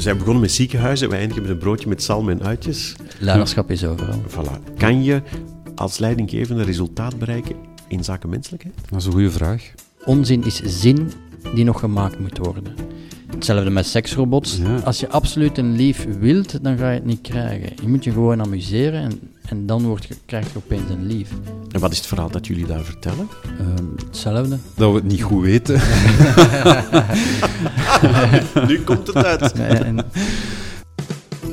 Zijn begonnen met ziekenhuizen, we eindigen met een broodje met zalm en uitjes. Leiderschap is overal. Voilà. Kan je als leidinggevende resultaat bereiken in zaken menselijkheid? Dat is een goede vraag. Onzin is zin die nog gemaakt moet worden. Hetzelfde met seksrobots. Ja. Als je absoluut een lief wilt, dan ga je het niet krijgen. Je moet je gewoon amuseren en, en dan wordt, je- krijg je opeens een lief. En wat is het verhaal dat jullie daar vertellen? Ehm, hetzelfde. Dat we het niet goed weten. nu komt het uit.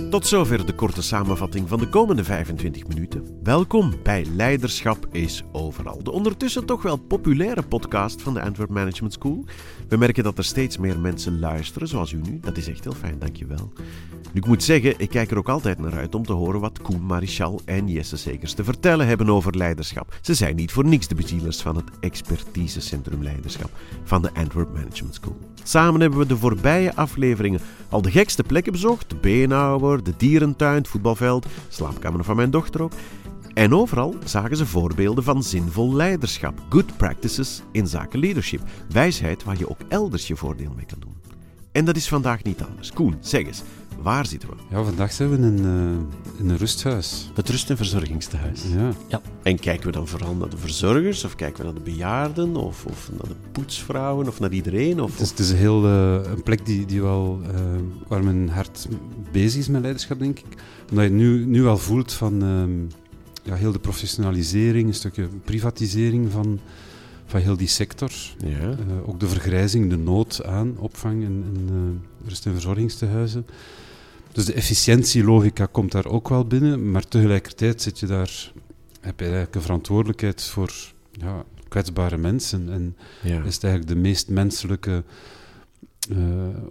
Tot zover de korte samenvatting van de komende 25 minuten. Welkom bij Leiderschap is Overal, de ondertussen toch wel populaire podcast van de Antwerp Management School. We merken dat er steeds meer mensen luisteren, zoals u nu. Dat is echt heel fijn, dankjewel. Nu, ik moet zeggen, ik kijk er ook altijd naar uit om te horen wat Koen Marichal en Jesse Segers te vertellen hebben over leiderschap. Ze zijn niet voor niks de bezielers van het expertisecentrum leiderschap van de Antwerp Management School. Samen hebben we de voorbije afleveringen al de gekste plekken bezocht. De Beenhouwer, de dierentuin, het voetbalveld, slaapkamer van mijn dochter ook. En overal zagen ze voorbeelden van zinvol leiderschap. Good practices in zaken leadership. Wijsheid waar je ook elders je voordeel mee kan doen. En dat is vandaag niet anders. Koen, zeg eens, waar zitten we? Ja, vandaag zijn we in een, eh, in een rusthuis. Het rust- en verzorgingstehuis. Ja. En kijken we dan vooral naar de verzorgers, of kijken we naar de bejaarden, of, of naar de poetsvrouwen, of naar iedereen? Of, Het is, het is een, heel, eh, een plek die, die wel, eh, waar mijn hart bezig is met leiderschap, denk ik. Omdat je nu, nu wel voelt van ehm, ja, heel de professionalisering, een stukje privatisering van, van heel die sector. Ja. Eh, ook de vergrijzing, de nood aan opvang en, en eh, rust- en verzorgingstehuizen. Dus de efficiëntielogica komt daar ook wel binnen, maar tegelijkertijd zit je daar, heb je eigenlijk een verantwoordelijkheid voor ja, kwetsbare mensen. En ja. is het eigenlijk de meest menselijke eh,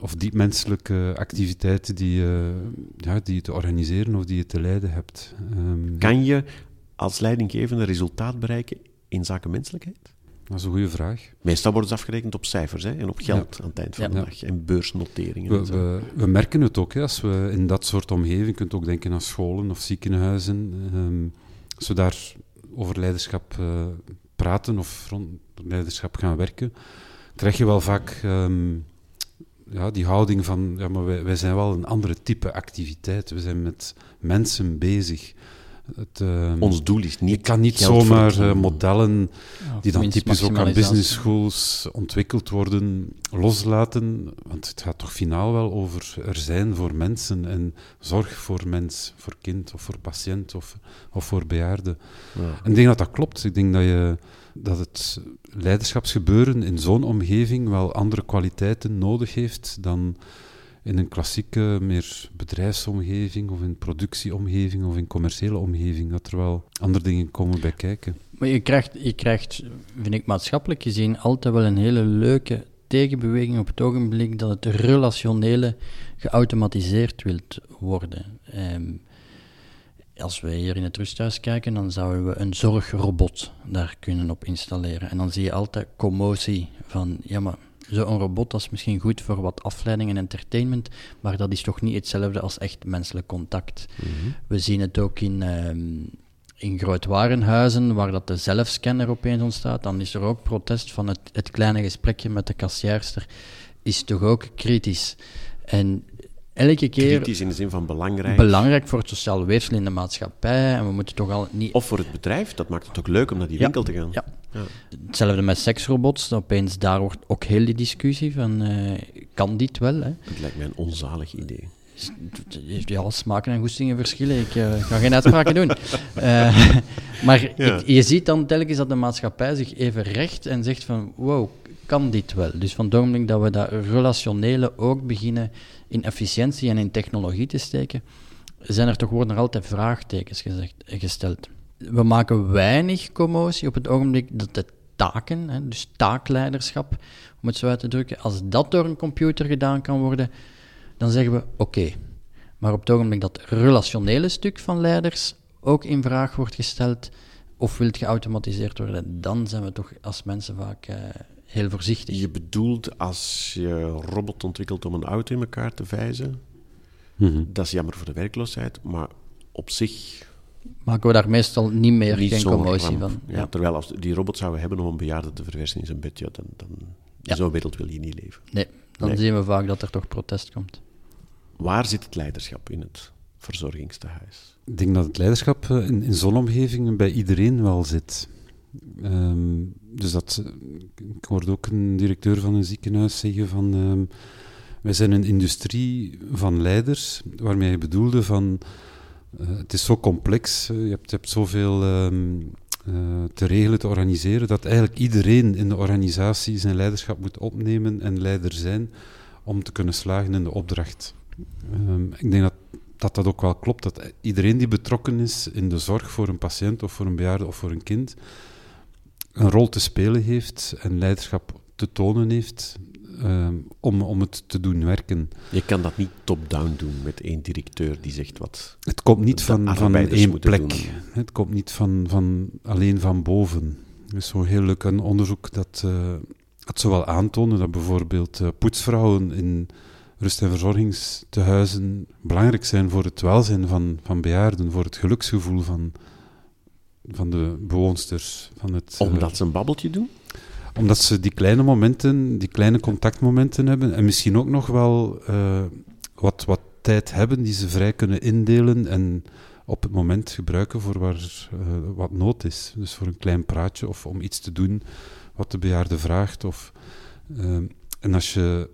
of diep menselijke activiteiten die, je- ja, die je te organiseren of die je te leiden hebt. Ehm, Kan je als leidinggevende resultaat bereiken in zaken menselijkheid? Dat is een goede vraag. Meestal wordt het afgerekend op cijfers hè, en op geld aan het eind van Ja. de dag. En beursnoteringen. We, en zo. we, we merken het ook, hè, als we in dat soort omgeving, je kunt ook denken aan scholen of ziekenhuizen, ehm, als we daar over leiderschap eh, praten of rond leiderschap gaan werken, krijg je wel vaak ehm, ja, die houding van, ja, maar wij, wij zijn wel een andere type activiteit. We zijn met mensen bezig. Het, ehm, Ons doel is niet je kan niet geld zomaar eh, modellen die dan typisch ook aan business schools ontwikkeld worden, loslaten. Want het gaat toch finaal wel over er zijn voor mensen en zorg voor mens, voor kind of voor patiënt of, of voor bejaarden. Ja. En ik denk dat dat klopt. Ik denk dat, je, dat het leiderschapsgebeuren in zo'n omgeving wel andere kwaliteiten nodig heeft dan in een klassieke, meer bedrijfsomgeving of in productieomgeving of in commerciële omgeving, dat er wel andere dingen komen bij kijken. Maar je krijgt, je krijgt, vind ik maatschappelijk gezien, altijd wel een hele leuke tegenbeweging op het ogenblik dat het relationele geautomatiseerd wilt worden. Ehm, als we hier in het rusthuis kijken, dan zouden we een zorgrobot daar kunnen op installeren. En dan zie je altijd commotie van, ja maar zo'n robot dat is misschien goed voor wat afleiding en entertainment, maar dat is toch niet hetzelfde als echt menselijk contact. Mhm. We zien het ook in, ehm in grootwarenhuizen, waar dat de zelfscanner opeens ontstaat. Dan is er ook protest van het, het kleine gesprekje met de kassierster. Is toch ook kritisch. En elke keer Kritisch in de zin van belangrijk. belangrijk voor het sociaal weefsel in de maatschappij. En we moeten toch al niet... Of voor het bedrijf, dat maakt het ook leuk om naar die Ja. winkel te gaan. Ja. Ja. Hetzelfde met seksrobots. Opeens daar wordt ook heel die discussie van, eh, kan dit wel? Hè? Het lijkt mij een onzalig idee. Ja, smaken en goestingen verschillen. Ik eh, ga geen uitspraken doen. Eh, maar Ja. ik- je ziet dan telkens dat de maatschappij zich even recht en zegt van, wow, kan dit wel? Dus van ogenblik dat we dat relationele ook beginnen in efficiëntie en in technologie te steken, zijn er toch worden er altijd vraagtekens gezegd, gesteld. We maken weinig commotie op het ogenblik dat de taken, hè, dus taakleiderschap, om het zo uit te drukken, als dat door een computer gedaan kan worden, dan zeggen we oké. Maar op het ogenblik dat relationele stuk van leiders ook in vraag wordt gesteld of wilt geautomatiseerd worden, dan zijn we toch als mensen vaak eh, heel voorzichtig. Je bedoelt als je een robot ontwikkelt om een auto in elkaar te vijzen, Mhm. dat is jammer voor de werkloosheid, maar op zich Maken we daar meestal niet meer niet geen zo'n commotie van. Ja, terwijl als die robot zouden hebben om een bejaarde te verversen in zijn bed, ja, dan, dan Ja. zo'n wereld wil je niet leven. Nee, dan Nee. zien we vaak dat er toch protest komt. Waar zit het leiderschap in het verzorgingstehuis? Ik denk dat het leiderschap eh, in, in zo'n omgeving bij iedereen wel zit. Ehm, dus dat, ik hoorde ook een directeur van een ziekenhuis zeggen van ehm, wij zijn een industrie van leiders, waarmee hij bedoelde van uh, het is zo complex, uh, je, hebt, je hebt zoveel um, uh, te regelen, te organiseren, dat eigenlijk iedereen in de organisatie zijn leiderschap moet opnemen en leider zijn om te kunnen slagen in de opdracht. ik denk dat dat dat ook wel klopt, dat iedereen die betrokken is in de zorg voor een patiënt of voor een bejaarde of voor een kind, een rol te spelen heeft en leiderschap te tonen heeft uh, om, om het te doen werken. Je kan dat niet top-down doen met één directeur die zegt wat. Het komt niet van, van één plek. Doen. Het komt niet van, van alleen van boven. Er is zo heel leuk een onderzoek dat uh, het zowel aantonen dat bijvoorbeeld uh, poetsvrouwen in rust- en verzorgingstehuizen belangrijk zijn voor het welzijn van, van bejaarden, voor het geluksgevoel van, van de bewoonsters. Van het, Omdat ze een babbeltje doen? Omdat ze die kleine momenten, die kleine contactmomenten hebben en misschien ook nog wel uh, wat, wat tijd hebben die ze vrij kunnen indelen en op het moment gebruiken voor waar uh, wat nood is. Dus voor een klein praatje of om iets te doen wat de bejaarde vraagt. Of, uh, en als je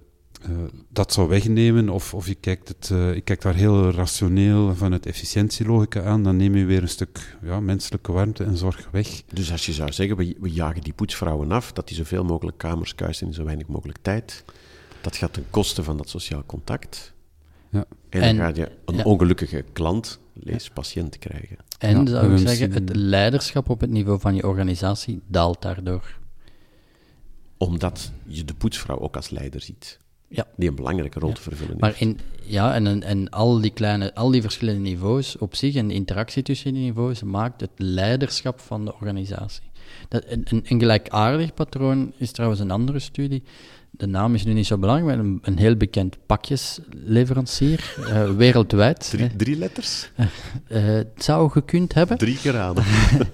dat zou wegnemen, of, of je, kijkt het, uh, je kijkt daar heel rationeel vanuit efficiëntielogica aan, dan neem je weer een stuk ja, menselijke warmte en zorg weg. Dus als je zou zeggen, we, we jagen die poetsvrouwen af, dat die zoveel mogelijk kamers kuisen in zo weinig mogelijk tijd, dat gaat ten koste van dat sociaal contact. Ja. En, en dan ga je een ja. ongelukkige klant, lees patiënt, krijgen. En ja, zou ik zeggen, het leiderschap op het niveau van je organisatie daalt daardoor. Omdat je de poetsvrouw ook als leider ziet ja. die een belangrijke rol ja. te vervullen maar in, ja, en, en al die kleine, al die verschillende niveaus op zich en de interactie tussen die niveaus maakt het leiderschap van de organisatie. Dat, een, een gelijkaardig patroon is trouwens een andere studie. De naam is nu niet zo belangrijk, maar een, een heel bekend pakjesleverancier, uh, wereldwijd. Drie, drie letters? Uh, uh, het zou gekund hebben. Drie geraden.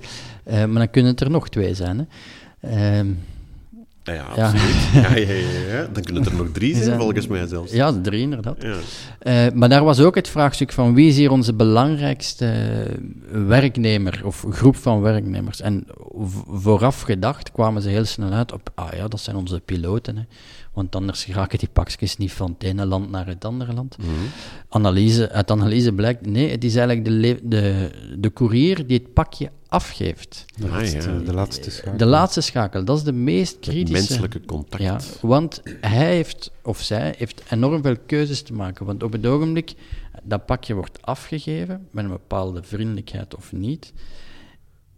maar dan kunnen het er nog twee zijn. Hè. Ja, absoluut. Ja. Ja, ja, Dan kunnen er nog drie zijn, volgens mij zelfs. Ja, drie inderdaad. Uh, maar daar was ook het vraagstuk van wie is hier onze belangrijkste werknemer of groep van werknemers. En vooraf gedacht kwamen ze heel snel uit op, ah ja, dat zijn onze piloten. Hè. Want anders raken die pakjes niet van het ene land naar het andere land. Mm -hmm. analyse, uit analyse blijkt, nee, het is eigenlijk de, de, de courier die het pakje afgeeft. De laatste, ah, ja. de laatste schakel. De laatste schakel, dat is de meest kritische... Het menselijke contact. Ja, want hij heeft, of zij, heeft enorm veel keuzes te maken. Want op het ogenblik, dat pakje wordt afgegeven, met een bepaalde vriendelijkheid of niet.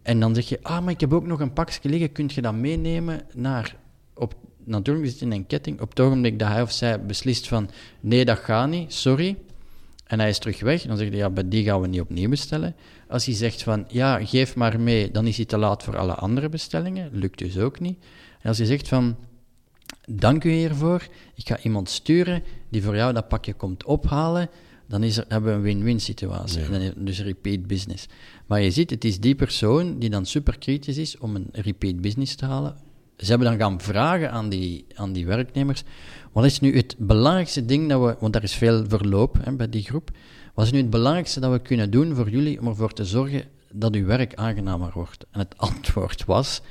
En dan zeg je, ah, maar ik heb ook nog een pakje liggen, kun je dat meenemen naar... Op, natuurlijk is het in een ketting. Op het ogenblik dat hij of zij beslist van, nee, dat gaat niet, sorry... En hij is terug weg, dan zeg je, ja, bij die gaan we niet opnieuw bestellen. Als hij zegt van, ja, geef maar mee, dan is hij te laat voor alle andere bestellingen. Lukt dus ook niet. En als hij zegt van, dank u hiervoor, ik ga iemand sturen die voor jou dat pakje komt ophalen, dan is er, hebben we een win-win situatie. Ja. Dus repeat business. Maar je ziet, het is die persoon die dan super kritisch is om een repeat business te halen. Ze hebben dan gaan vragen aan die, aan die werknemers, wat is nu het belangrijkste ding dat we, want daar is veel verloop hè, bij die groep, wat is nu het belangrijkste dat we kunnen doen voor jullie om ervoor te zorgen dat uw werk aangenamer wordt? En het antwoord was,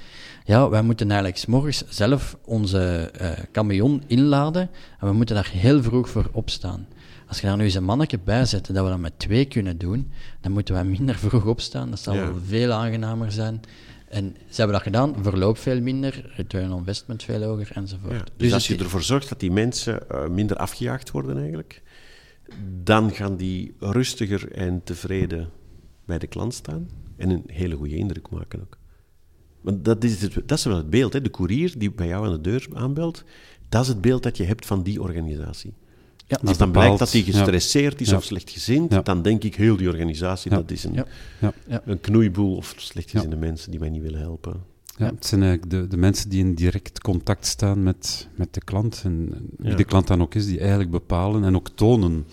ja, wij moeten eigenlijk s morgens zelf onze uh, camion inladen en we moeten daar heel vroeg voor opstaan. Als je daar nu eens een mannetje bij zet dat we dat met twee kunnen doen, dan moeten wij minder vroeg opstaan. Dat zal ja. veel aangenamer zijn. En ze hebben dat gedaan, verloop veel minder, return on investment veel hoger enzovoort. Ja, dus, dus als je ervoor zorgt dat die mensen uh, minder afgejaagd worden eigenlijk, dan gaan die rustiger en tevreden bij de klant staan en een hele goede indruk maken ook. Want dat is, het, dat is wel het beeld, hè? de koerier die bij jou aan de deur aanbelt, dat is het beeld dat je hebt van die organisatie. Ja, Als dan blijkt dat hij gestresseerd ja. is of slechtgezind, ja. dan denk ik heel die organisatie, dat is een, een knoeiboel of slechtgezinde mensen die mij niet willen helpen. Ja, het zijn eigenlijk de, de mensen die in direct contact staan met, met de klant. En wie de klant dan ook is, die eigenlijk bepalen en ook tonen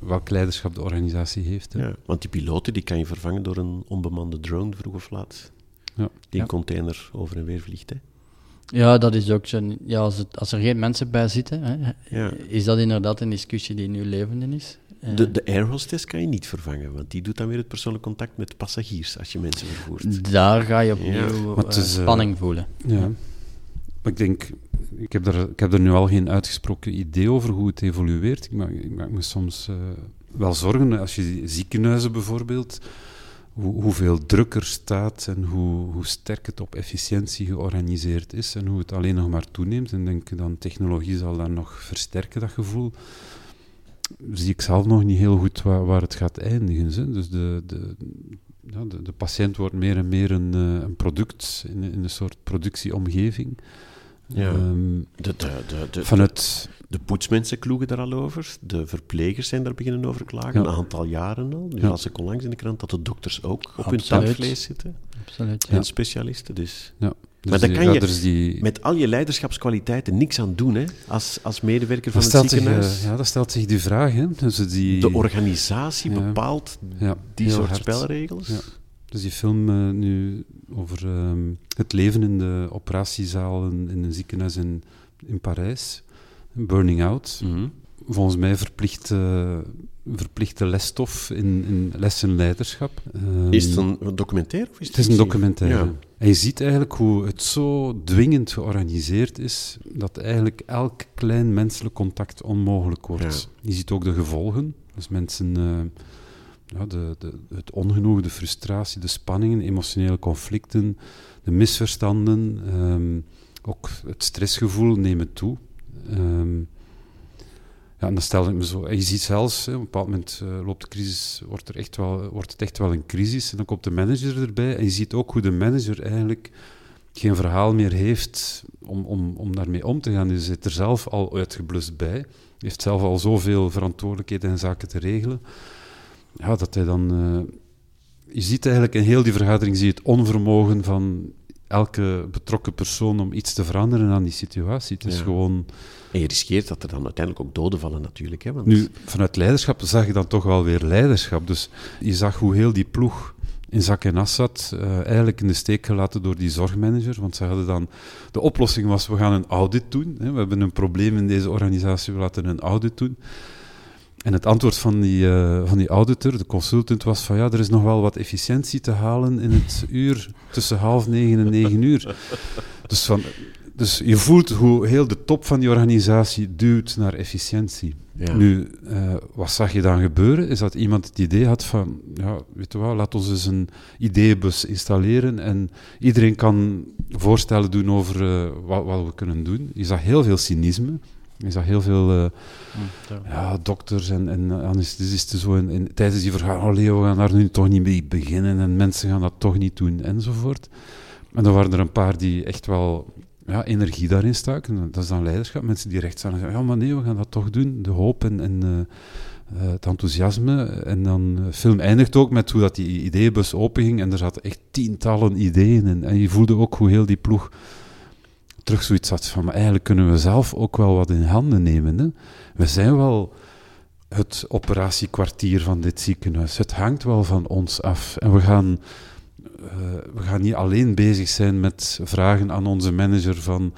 welk leiderschap de organisatie heeft. Ja, want die piloten die kan je vervangen door een onbemande drone, vroeg of laat. Ja. Die een container over en weer vliegt. Hè. Ja, dat is ook zo. Ja, als, het, als er geen mensen bij zitten, hè, Ja. is dat inderdaad een discussie die nu levende is. Eh, De, de air hostess kan je niet vervangen, want die doet dan weer het persoonlijk contact met passagiers als je mensen vervoert. daar ga je opnieuw Ja, eh, is, eh, spanning voelen. Ja. Maar ik denk, ik heb, er, ik heb er nu al geen uitgesproken idee over hoe het evolueert. Ik maak, ik maak me soms wel zorgen als je ziekenhuizen bijvoorbeeld, hoe, hoeveel druk er staat en hoe, hoe sterk het op efficiëntie georganiseerd is en hoe het alleen nog maar toeneemt. En denk dan technologie zal dat nog versterken, dat gevoel. Zie ik zelf nog niet heel goed waar, waar het gaat eindigen. Hè. Dus de, de, ja, de, de patiënt wordt meer en meer een, eh, een product in een soort productieomgeving. Ja. Ehm, De, de, de, de, vanuit, de poetsmensen kloegen er al over, de verplegers zijn daar beginnen over klagen, Ja. een aantal jaren al. Nu Ja. las ik onlangs in de krant dat de dokters ook op hun tandvlees zitten, Absoluut. en specialisten. Dus ja, dus Maar die- kan ja, je die, met al je leiderschapskwaliteiten niks aan doen, hè, als, als medewerker van dat, het zich, ziekenhuis. eh, ja, dat stelt zich die vraag. Hè. Dus die, de organisatie Ja. bepaalt ja, die heel soort hard. spelregels. Dus die film eh, nu over ehm, het leven in de operatiezaal in, in een ziekenhuis in, in Parijs, Burning Out. Mhm. Volgens mij verplichte, verplichte lesstof in, in leiderschap. Ehm, Is het een documentaire of is het Het is een documentaire. Ja. En je ziet eigenlijk hoe het zo dwingend georganiseerd is dat eigenlijk elk klein menselijk contact onmogelijk wordt. Je ziet ook de gevolgen. Dus mensen, eh, ja, de, de, het ongenoegen, de frustratie, de spanningen, emotionele conflicten, de misverstanden, ehm, ook het stressgevoel nemen toe. Ehm, ja, en dan stel ik me zo. Je ziet zelfs, op een bepaald moment eh, loopt de crisis, wordt, er echt wel, wordt het echt wel een crisis. En dan komt de manager erbij. En je ziet ook hoe de manager eigenlijk geen verhaal meer heeft om, om, om daarmee om te gaan. Hij zit er zelf al uitgeblust bij. Heeft zelf al zoveel verantwoordelijkheden en zaken te regelen. Ja, dat hij dan. eh, je ziet eigenlijk in heel die vergadering zie je het onvermogen van elke betrokken persoon om iets te veranderen aan die situatie. Het is Ja. gewoon. En je riskeert dat er dan uiteindelijk ook doden vallen natuurlijk. Hè, want Nu, vanuit leiderschap zag je dan toch wel weer leiderschap. Dus je zag hoe heel die ploeg in zak en as zat, eh, eigenlijk in de steek gelaten door die zorgmanager. Want ze hadden dan... De oplossing was, we gaan een audit doen. Hè. We hebben een probleem in deze organisatie, we laten een audit doen. En het antwoord van die, eh, van die auditor, de consultant, was van ja, er is nog wel wat efficiëntie te halen in het uur tussen half negen en negen uur. Dus, van, dus je voelt hoe heel de top van die organisatie duwt naar efficiëntie. ja. Nu, eh, wat zag je dan gebeuren? Is dat iemand het idee had van, ja, weet je wat, laat ons eens een ideeënbus installeren en iedereen kan voorstellen doen over eh, wat, wat we kunnen doen. Je zag heel veel cynisme. Je zag heel veel eh, ja, dokters en, en anesthesisten zo in, in- tijdens die vergadering. Oh Leo, we gaan daar nu toch niet mee beginnen en mensen gaan dat toch niet doen, enzovoort. En dan waren er een paar die echt wel ja, energie daarin staken. Dat is dan leiderschap. Mensen die recht staan en zeggen, ja, maar nee, we gaan dat toch doen. De hoop en, en eh, eh, het enthousiasme. En dan, de film eindigt ook met hoe dat die ideeënbus openging en er zaten echt tientallen ideeën in. En je voelde ook hoe heel die ploeg terug zoiets had van, maar eigenlijk kunnen we zelf ook wel wat in handen nemen. Hè? We zijn wel het operatiekwartier van dit ziekenhuis. Het hangt wel van ons af. En we gaan, eh, we gaan niet alleen bezig zijn met vragen aan onze manager van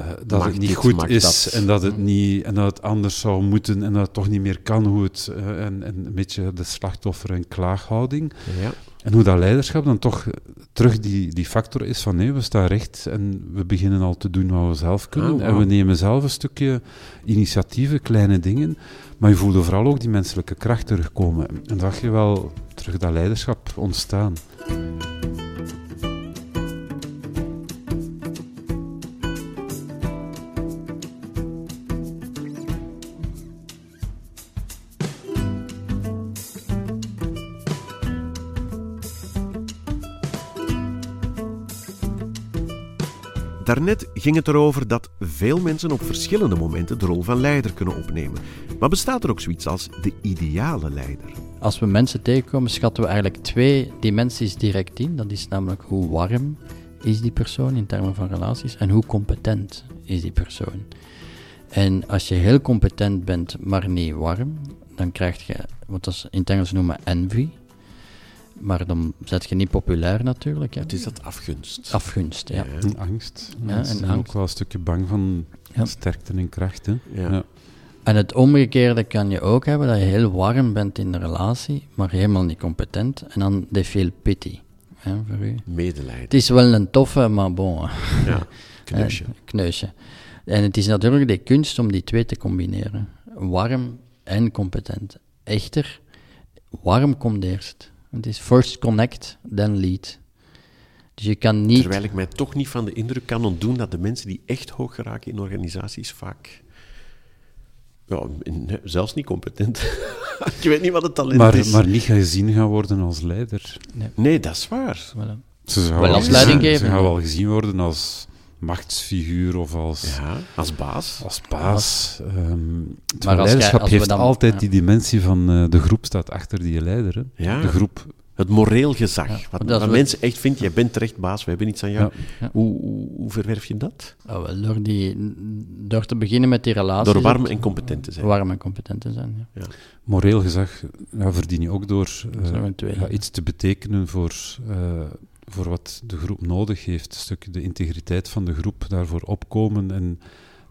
eh, dat het niet dit, goed is dat? en dat het, niet, en dat het anders zou moeten en dat het toch niet meer kan hoe het, eh, en, en een beetje de slachtoffer- en klaaghouding. Ja. En hoe dat leiderschap dan toch terug die, die factor is van nee, we staan recht en we beginnen al te doen wat we zelf kunnen. Ah, En we nemen zelf een stukje initiatieven, kleine dingen. Maar je voelde vooral ook die menselijke kracht terugkomen. En dan zag je wel terug dat leiderschap ontstaan. Daarnet ging het erover dat veel mensen op verschillende momenten de rol van leider kunnen opnemen. Maar bestaat er ook zoiets als de ideale leider? Als we mensen tegenkomen, schatten we eigenlijk twee dimensies direct in. Dat is namelijk hoe warm is die persoon in termen van relaties en hoe competent is die persoon. En als je heel competent bent, maar niet warm, dan krijg je wat in het Engels noemen envy. Maar dan zet je niet populair natuurlijk. Hè. Het is dat afgunst. Afgunst, ja. Ja. En angst. Ja, en zijn angst. ook wel een stukje bang van Ja. sterkte en kracht. Hè? Ja. Ja. En het omgekeerde kan je ook hebben, dat je heel warm bent in de relatie, maar helemaal niet competent. En dan de veel pity hè, voor u. Medelijden. Het is wel een toffe, maar bon. Ja. Kneusje. Eh, kneusje. En het is natuurlijk de kunst om die twee te combineren. Warm en competent. Echter, warm komt eerst. Het is first connect, then lead. Dus je kan niet... Terwijl ik mij toch niet van de indruk kan ontdoen dat de mensen die echt hoog geraken in organisaties vaak... Ja, in- zelfs niet competent. ik weet niet wat het talent Maar, is. maar niet gezien gaan worden als leider. Nee, dat is waar. Voilà. Ze gaan Wel als gezien- leidinggever. Ze gaan wel gezien worden als machtsfiguur of als, Ja, als baas. als baas. Ehm terwijl als leiderschap als heeft dan- altijd ja. die dimensie van eh, de groep staat achter die leider. Hè. Ja. De groep. Het moreel gezag. wat dat is wat wat- mensen echt vinden, jij bent terecht baas, we hebben iets aan jou. Ja. Ja. Hoe, hoe, hoe verwerf je dat? Oh, wel, door, die, door te beginnen met die relatie. Door warm en competent te zijn. Warm en competent te zijn, ja. Moreel gezag ja, verdien je ook door eh, twee. iets te betekenen voor, eh, voor wat de groep nodig heeft. Een stuk de integriteit van de groep, daarvoor opkomen en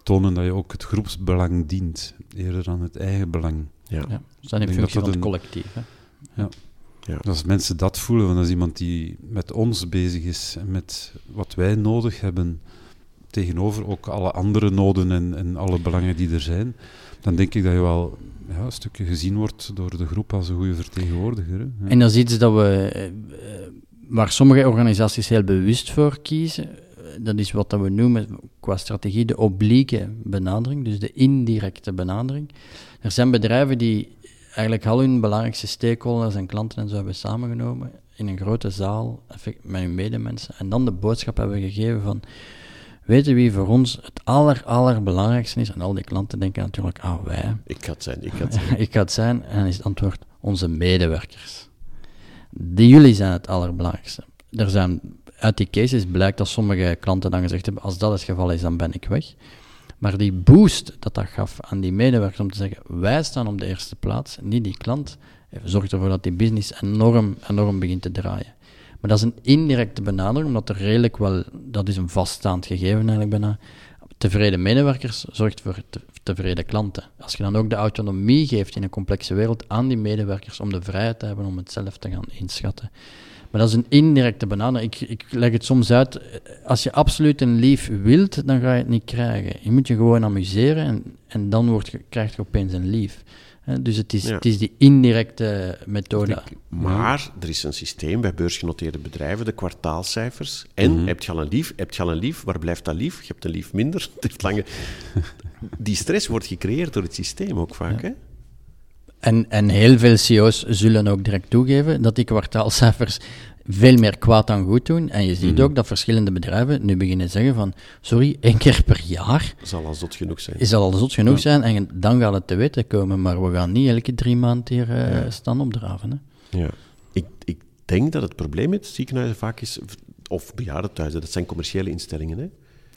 tonen dat je ook het groepsbelang dient, eerder dan het eigen belang. Ja. ja. We staan in functie dat van het een- collectief. Hè. Als mensen dat voelen, want als iemand die met ons bezig is en met wat wij nodig hebben, tegenover ook alle andere noden en, en alle belangen die er zijn, dan denk ik dat je wel ja, een stukje gezien wordt door de groep als een goede vertegenwoordiger. Hè. Ja. En dat is iets dat we, eh, waar sommige organisaties heel bewust voor kiezen. Eh, Dat is wat dat we noemen qua strategie de oblique benadering, dus de indirecte benadering. Er zijn bedrijven die eigenlijk al hun belangrijkste stakeholders en klanten en zo hebben samengenomen in een grote zaal met hun medemensen. En dan de boodschap hebben gegeven van, weten wie voor ons het aller, allerbelangrijkste is? En al die klanten denken natuurlijk, ah wij, Ik ga het zijn, ik ga het zijn. ik ga het zijn. En dan is het antwoord onze medewerkers. Die jullie zijn het allerbelangrijkste. Er zijn, uit die cases blijkt dat sommige klanten dan gezegd hebben, als dat het geval is, dan ben ik weg. Maar die boost dat dat gaf aan die medewerkers om te zeggen, wij staan op de eerste plaats, niet die klant, eh, zorgt ervoor dat die business enorm, enorm begint te draaien. Maar dat is een indirecte benadering, omdat er redelijk wel, dat is een vaststaand gegeven eigenlijk bijna, tevreden medewerkers zorgt voor te- tevreden klanten. Als je dan ook de autonomie geeft in een complexe wereld aan die medewerkers om de vrijheid te hebben om het zelf te gaan inschatten. Maar dat is een indirecte benadering. Ik, ik leg het soms uit. eh, Als je absoluut een lief wilt, dan ga je het niet krijgen. Je moet je gewoon amuseren en, en dan wordt, krijg je opeens een lief. Dus het is, Ja. het is die indirecte methode. Maar er is een systeem bij beursgenoteerde bedrijven, de kwartaalcijfers. En Mhm. heb je al een lief? Heb je al een lief? Waar blijft dat lief? Je hebt een lief minder. Het heeft lange... Die stress wordt gecreëerd door het systeem ook vaak. Hè? En, en heel veel CEO's zullen ook direct toegeven dat die kwartaalcijfers veel meer kwaad dan goed doen. En je ziet Mhm. ook dat verschillende bedrijven nu beginnen zeggen van, sorry, één keer per jaar zal al zot genoeg zijn. is al zot genoeg zijn en dan gaat het te weten komen. Maar we gaan niet elke drie maanden hier eh, staan opdraven. Hè. Ja. Ik, ik denk dat het probleem met ziekenhuizen vaak is, of bejaardentehuizen, dat zijn commerciële instellingen. Hè?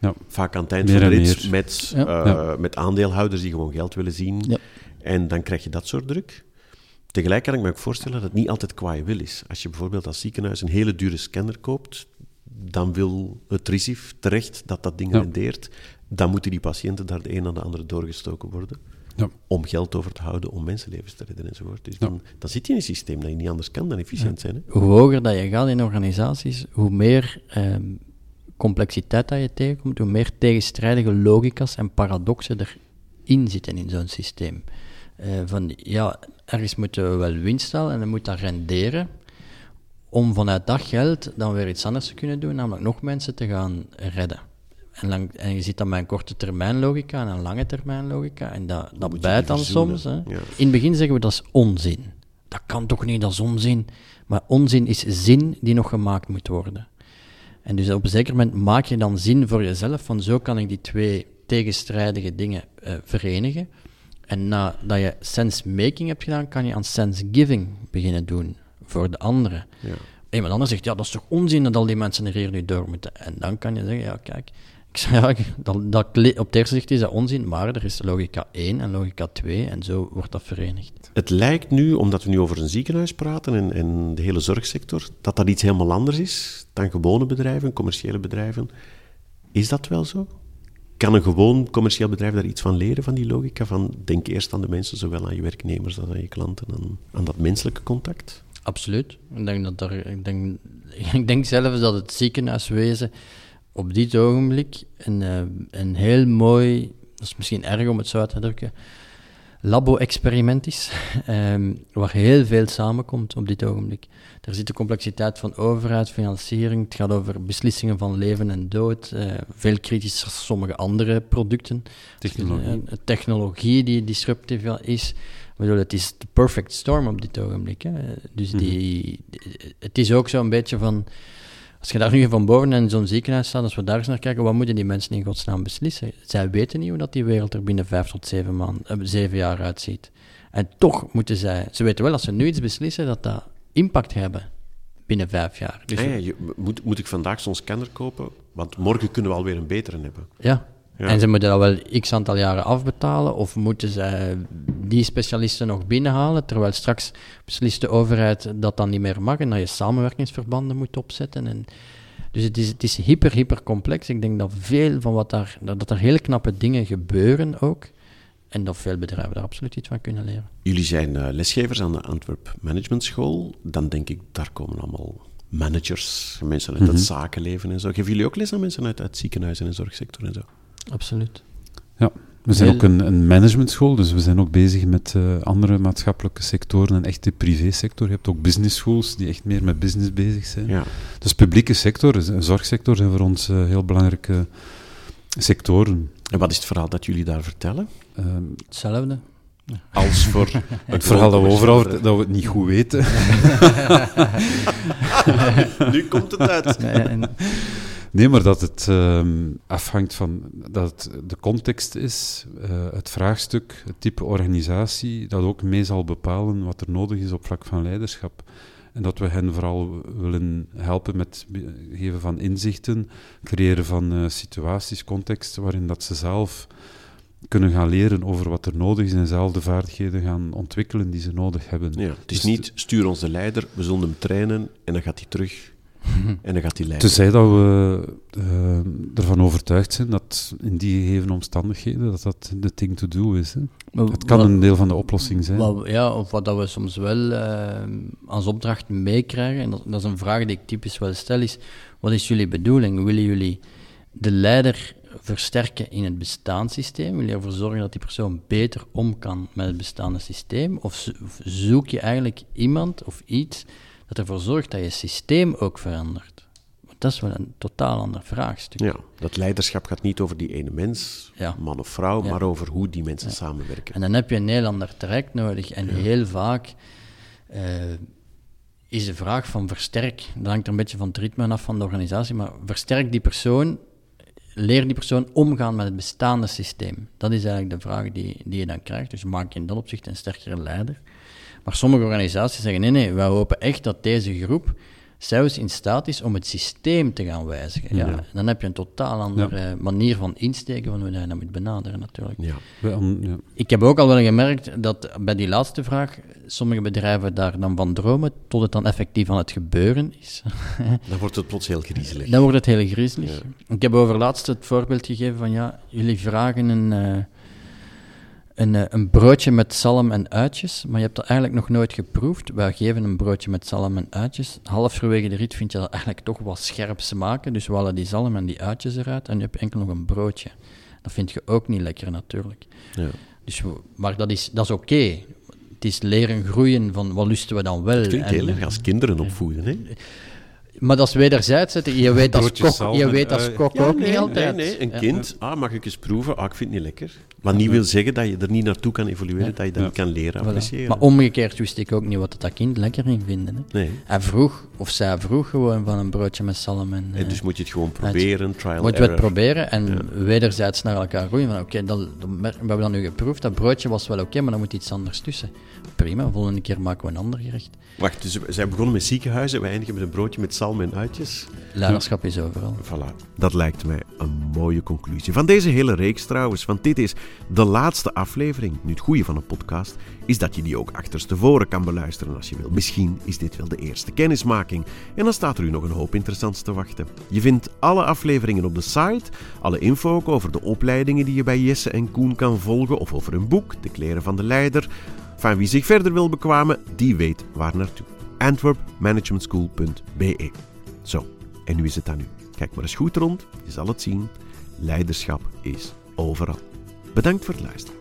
Ja. Vaak aan het eind Meer van de rit met, Ja. eh, Ja. met aandeelhouders die gewoon geld willen zien. Ja. En dan krijg je dat soort druk. Tegelijk kan ik me ook voorstellen dat het niet altijd kwaai wil is. Als je bijvoorbeeld als ziekenhuis een hele dure scanner koopt, dan wil het RISIF terecht dat dat ding Ja. rendeert. Dan moeten die patiënten daar de een aan de andere doorgestoken worden. Ja. Om geld over te houden, om mensenlevens te redden enzovoort. Dus dan, dan zit je in een systeem dat je niet anders kan dan efficiënt zijn. Hè? Hoe hoger dat je gaat in organisaties, hoe meer ehm, complexiteit dat je tegenkomt, hoe meer tegenstrijdige logica's en paradoxen erin zitten in zo'n systeem. Eh, van, ja, ergens moeten we wel winst halen en dan moet dat renderen, om vanuit dat geld dan weer iets anders te kunnen doen, namelijk nog mensen te gaan redden. En, lang, en je ziet dan bij een korte termijn logica en een lange termijn logica, en dat, dat bijt dan soms. Hè. ja. In het begin zeggen we dat is onzin. Dat kan toch niet, dat is onzin. Maar onzin is zin die nog gemaakt moet worden. En dus op een zeker moment maak je dan zin voor jezelf, van zo kan ik die twee tegenstrijdige dingen eh, verenigen. En nadat je sense-making hebt gedaan, kan je aan sense-giving beginnen doen voor de anderen. Ja. Iemand anders zegt, ja, dat is toch onzin dat al die mensen er hier nu door moeten. En dan kan je zeggen, ja, kijk, Ik zei, ja, dat, dat, op het eerste zicht is dat onzin, maar er is logica 1 en logica 2 en zo wordt dat verenigd. Het lijkt nu, omdat we nu over een ziekenhuis praten en, en de hele zorgsector, dat dat iets helemaal anders is dan gewone bedrijven, commerciële bedrijven. Is dat wel zo? Kan een gewoon commercieel bedrijf daar iets van leren, van die logica? Van denk eerst aan de mensen, zowel aan je werknemers als aan je klanten, aan, aan dat menselijke contact? Absoluut. Ik denk, dat er, ik, denk, ik denk zelfs dat het ziekenhuiswezen op dit ogenblik een, eh, een heel mooi, dat is misschien erg om het zo uit te drukken, labo-experiment is, ehm, waar heel veel samenkomt op dit ogenblik. Er zit de complexiteit van overheid, financiering, het gaat over beslissingen van leven en dood, eh, veel kritischer dan sommige andere producten. Technologie. Eh, technologie die disruptief is. Ik bedoel, het is de perfect storm op dit ogenblik. Hè. Dus die, het is ook zo'n beetje van... Als je daar nu van boven in zo'n ziekenhuis staat, als we daar eens naar kijken, wat moeten die mensen in godsnaam beslissen? Zij weten niet hoe dat die wereld er binnen vijf tot zeven, maanden, eh, zeven jaar uitziet. En toch moeten zij... Ze weten wel, als ze nu iets beslissen, dat dat impact hebben binnen vijf jaar. Dus ja, je- moet, moet ik vandaag zo'n scanner kopen? Want morgen kunnen we alweer een betere hebben. Ja. Ja. En ze moeten dat wel x aantal jaren afbetalen, of moeten ze die specialisten nog binnenhalen, terwijl straks beslist de overheid dat dan niet meer mag en dat je samenwerkingsverbanden moet opzetten. En dus het is, het is hyper, hyper complex. Ik denk dat veel van wat daar, dat, er hele knappe dingen gebeuren ook, en dat veel bedrijven daar absoluut iets van kunnen leren. Jullie zijn eh, lesgevers aan de Antwerp Management School. Dan denk ik, daar komen allemaal managers, mensen uit het zakenleven en zo. Geven jullie ook les aan mensen uit het ziekenhuis en de zorgsector en zo? Absoluut. Ja, we zijn Heel- ook een, een managementschool, dus we zijn ook bezig met eh, andere maatschappelijke sectoren en echt de privésector. Je hebt ook business schools die echt meer met business bezig zijn. Ja. Dus publieke sector, dus, eh, zorgsector zijn voor ons eh, heel belangrijke sectoren. En wat is het verhaal dat jullie daar vertellen? Ehm, Hetzelfde. Als voor het verhaal dat we overal dat we het niet goed weten. nu komt het uit. En, Nee, maar dat het ehm, afhangt van dat het de context is, eh, het vraagstuk, het type organisatie, dat ook mee zal bepalen wat er nodig is op vlak van leiderschap. En dat we hen vooral willen helpen met geven van inzichten, creëren van eh, situaties, contexten waarin dat ze zelf kunnen gaan leren over wat er nodig is en zelf de vaardigheden gaan ontwikkelen die ze nodig hebben. Ja, het is Dus niet, stuur ons de leider, we zullen hem trainen en dan gaat hij terug en dan gaat hij leiden. Tenzij dat we eh, ervan overtuigd zijn dat in die gegeven omstandigheden dat dat de thing to do is. Hè. Het kan Wat- een deel van de oplossing zijn. Wat, ja, of wat dat we soms wel eh, als opdracht meekrijgen, en dat, dat is een vraag die ik typisch wel stel, is wat is jullie bedoeling? Willen jullie de leider versterken in het bestaanssysteem? Wil je ervoor zorgen dat die persoon beter om kan met het bestaande systeem? Of zoek je eigenlijk iemand of iets dat ervoor zorgt dat je systeem ook verandert? Want dat is wel een totaal ander vraagstuk. Ja, dat leiderschap gaat niet over die ene mens, Ja. man of vrouw, Ja. maar over hoe die mensen samenwerken. En dan heb je een heel ander traject nodig. En heel vaak eh, is de vraag van versterk, dat hangt er een beetje van het ritme af van de organisatie, maar versterk die persoon, leer die persoon omgaan met het bestaande systeem. Dat is eigenlijk de vraag die, die je dan krijgt. Dus maak je in dat opzicht een sterkere leider. Maar sommige organisaties zeggen, nee, nee, wij hopen echt dat deze groep zelfs in staat is om het systeem te gaan wijzigen. Ja, Ja. Dan heb je een totaal andere manier van insteken van hoe je dat moet benaderen natuurlijk. Ja. Ik heb ook al wel gemerkt dat bij die laatste vraag sommige bedrijven daar dan van dromen tot het dan effectief aan het gebeuren is. Dan wordt het plots heel griezelig. dan wordt het heel griezelig. Ik heb over laatst het voorbeeld gegeven van ja, jullie vragen een, eh, een, eh, een broodje met zalm en uitjes, maar je hebt dat eigenlijk nog nooit geproefd. Wij geven een broodje met zalm en uitjes. Halverwege de rit vind je dat eigenlijk toch wat scherp smaken, dus we halen die zalm en die uitjes eruit en je hebt enkel nog een broodje. Dat vind je ook niet lekker natuurlijk. Ja. Dus, we- maar dat is, dat is oké. Het is leren groeien van wat lusten we dan wel. Het klinkt En- heel erg als kinderen opvoeden. Hè? Maar dat is wederzijds. Je weet als Broodjes kok, je weet als ui. kok Ja, ook nee, niet altijd. Nee, nee. Een Ja. kind, ah, mag ik eens proeven? Ah, ik vind het niet lekker. Wat niet wil zeggen dat je er niet naartoe kan evolueren, dat je dat Ja. niet kan leren Voilà. appreciëren. Maar omgekeerd wist ik ook niet wat dat kind lekker ging vinden. Hè. Nee. Hij vroeg, of zij vroeg gewoon van een broodje met zalm. En, En eh, dus moet je het gewoon proberen, trial Moeten we het error. proberen en wederzijds naar elkaar groeien. Van oké, dat, dat mer- we hebben dat nu geproefd. Dat broodje was wel oké, maar dan moet iets anders tussen. Prima, volgende keer maken we een ander gerecht. Wacht, dus we zijn begonnen met ziekenhuizen, we eindigen met een broodje met Salm en uitjes. Leiderschap is overal. Voilà, dat lijkt mij een mooie conclusie. Van deze hele reeks trouwens, want dit is de laatste aflevering. Nu, het goede van een podcast is dat je die ook achterstevoren kan beluisteren als je wil. Misschien is dit wel de eerste kennismaking en dan staat er u nog een hoop interessants te wachten. Je vindt alle afleveringen op de site, alle info ook over de opleidingen die je bij Jesse en Koen kan volgen of over een boek, De Kleren van de Leider. Van wie zich verder wil bekwamen, die weet waar naartoe. antwerpmanagementschool.be Zo, en nu is het aan u. Kijk maar eens goed rond, je zal het zien. Leiderschap is overal. Bedankt voor het luisteren.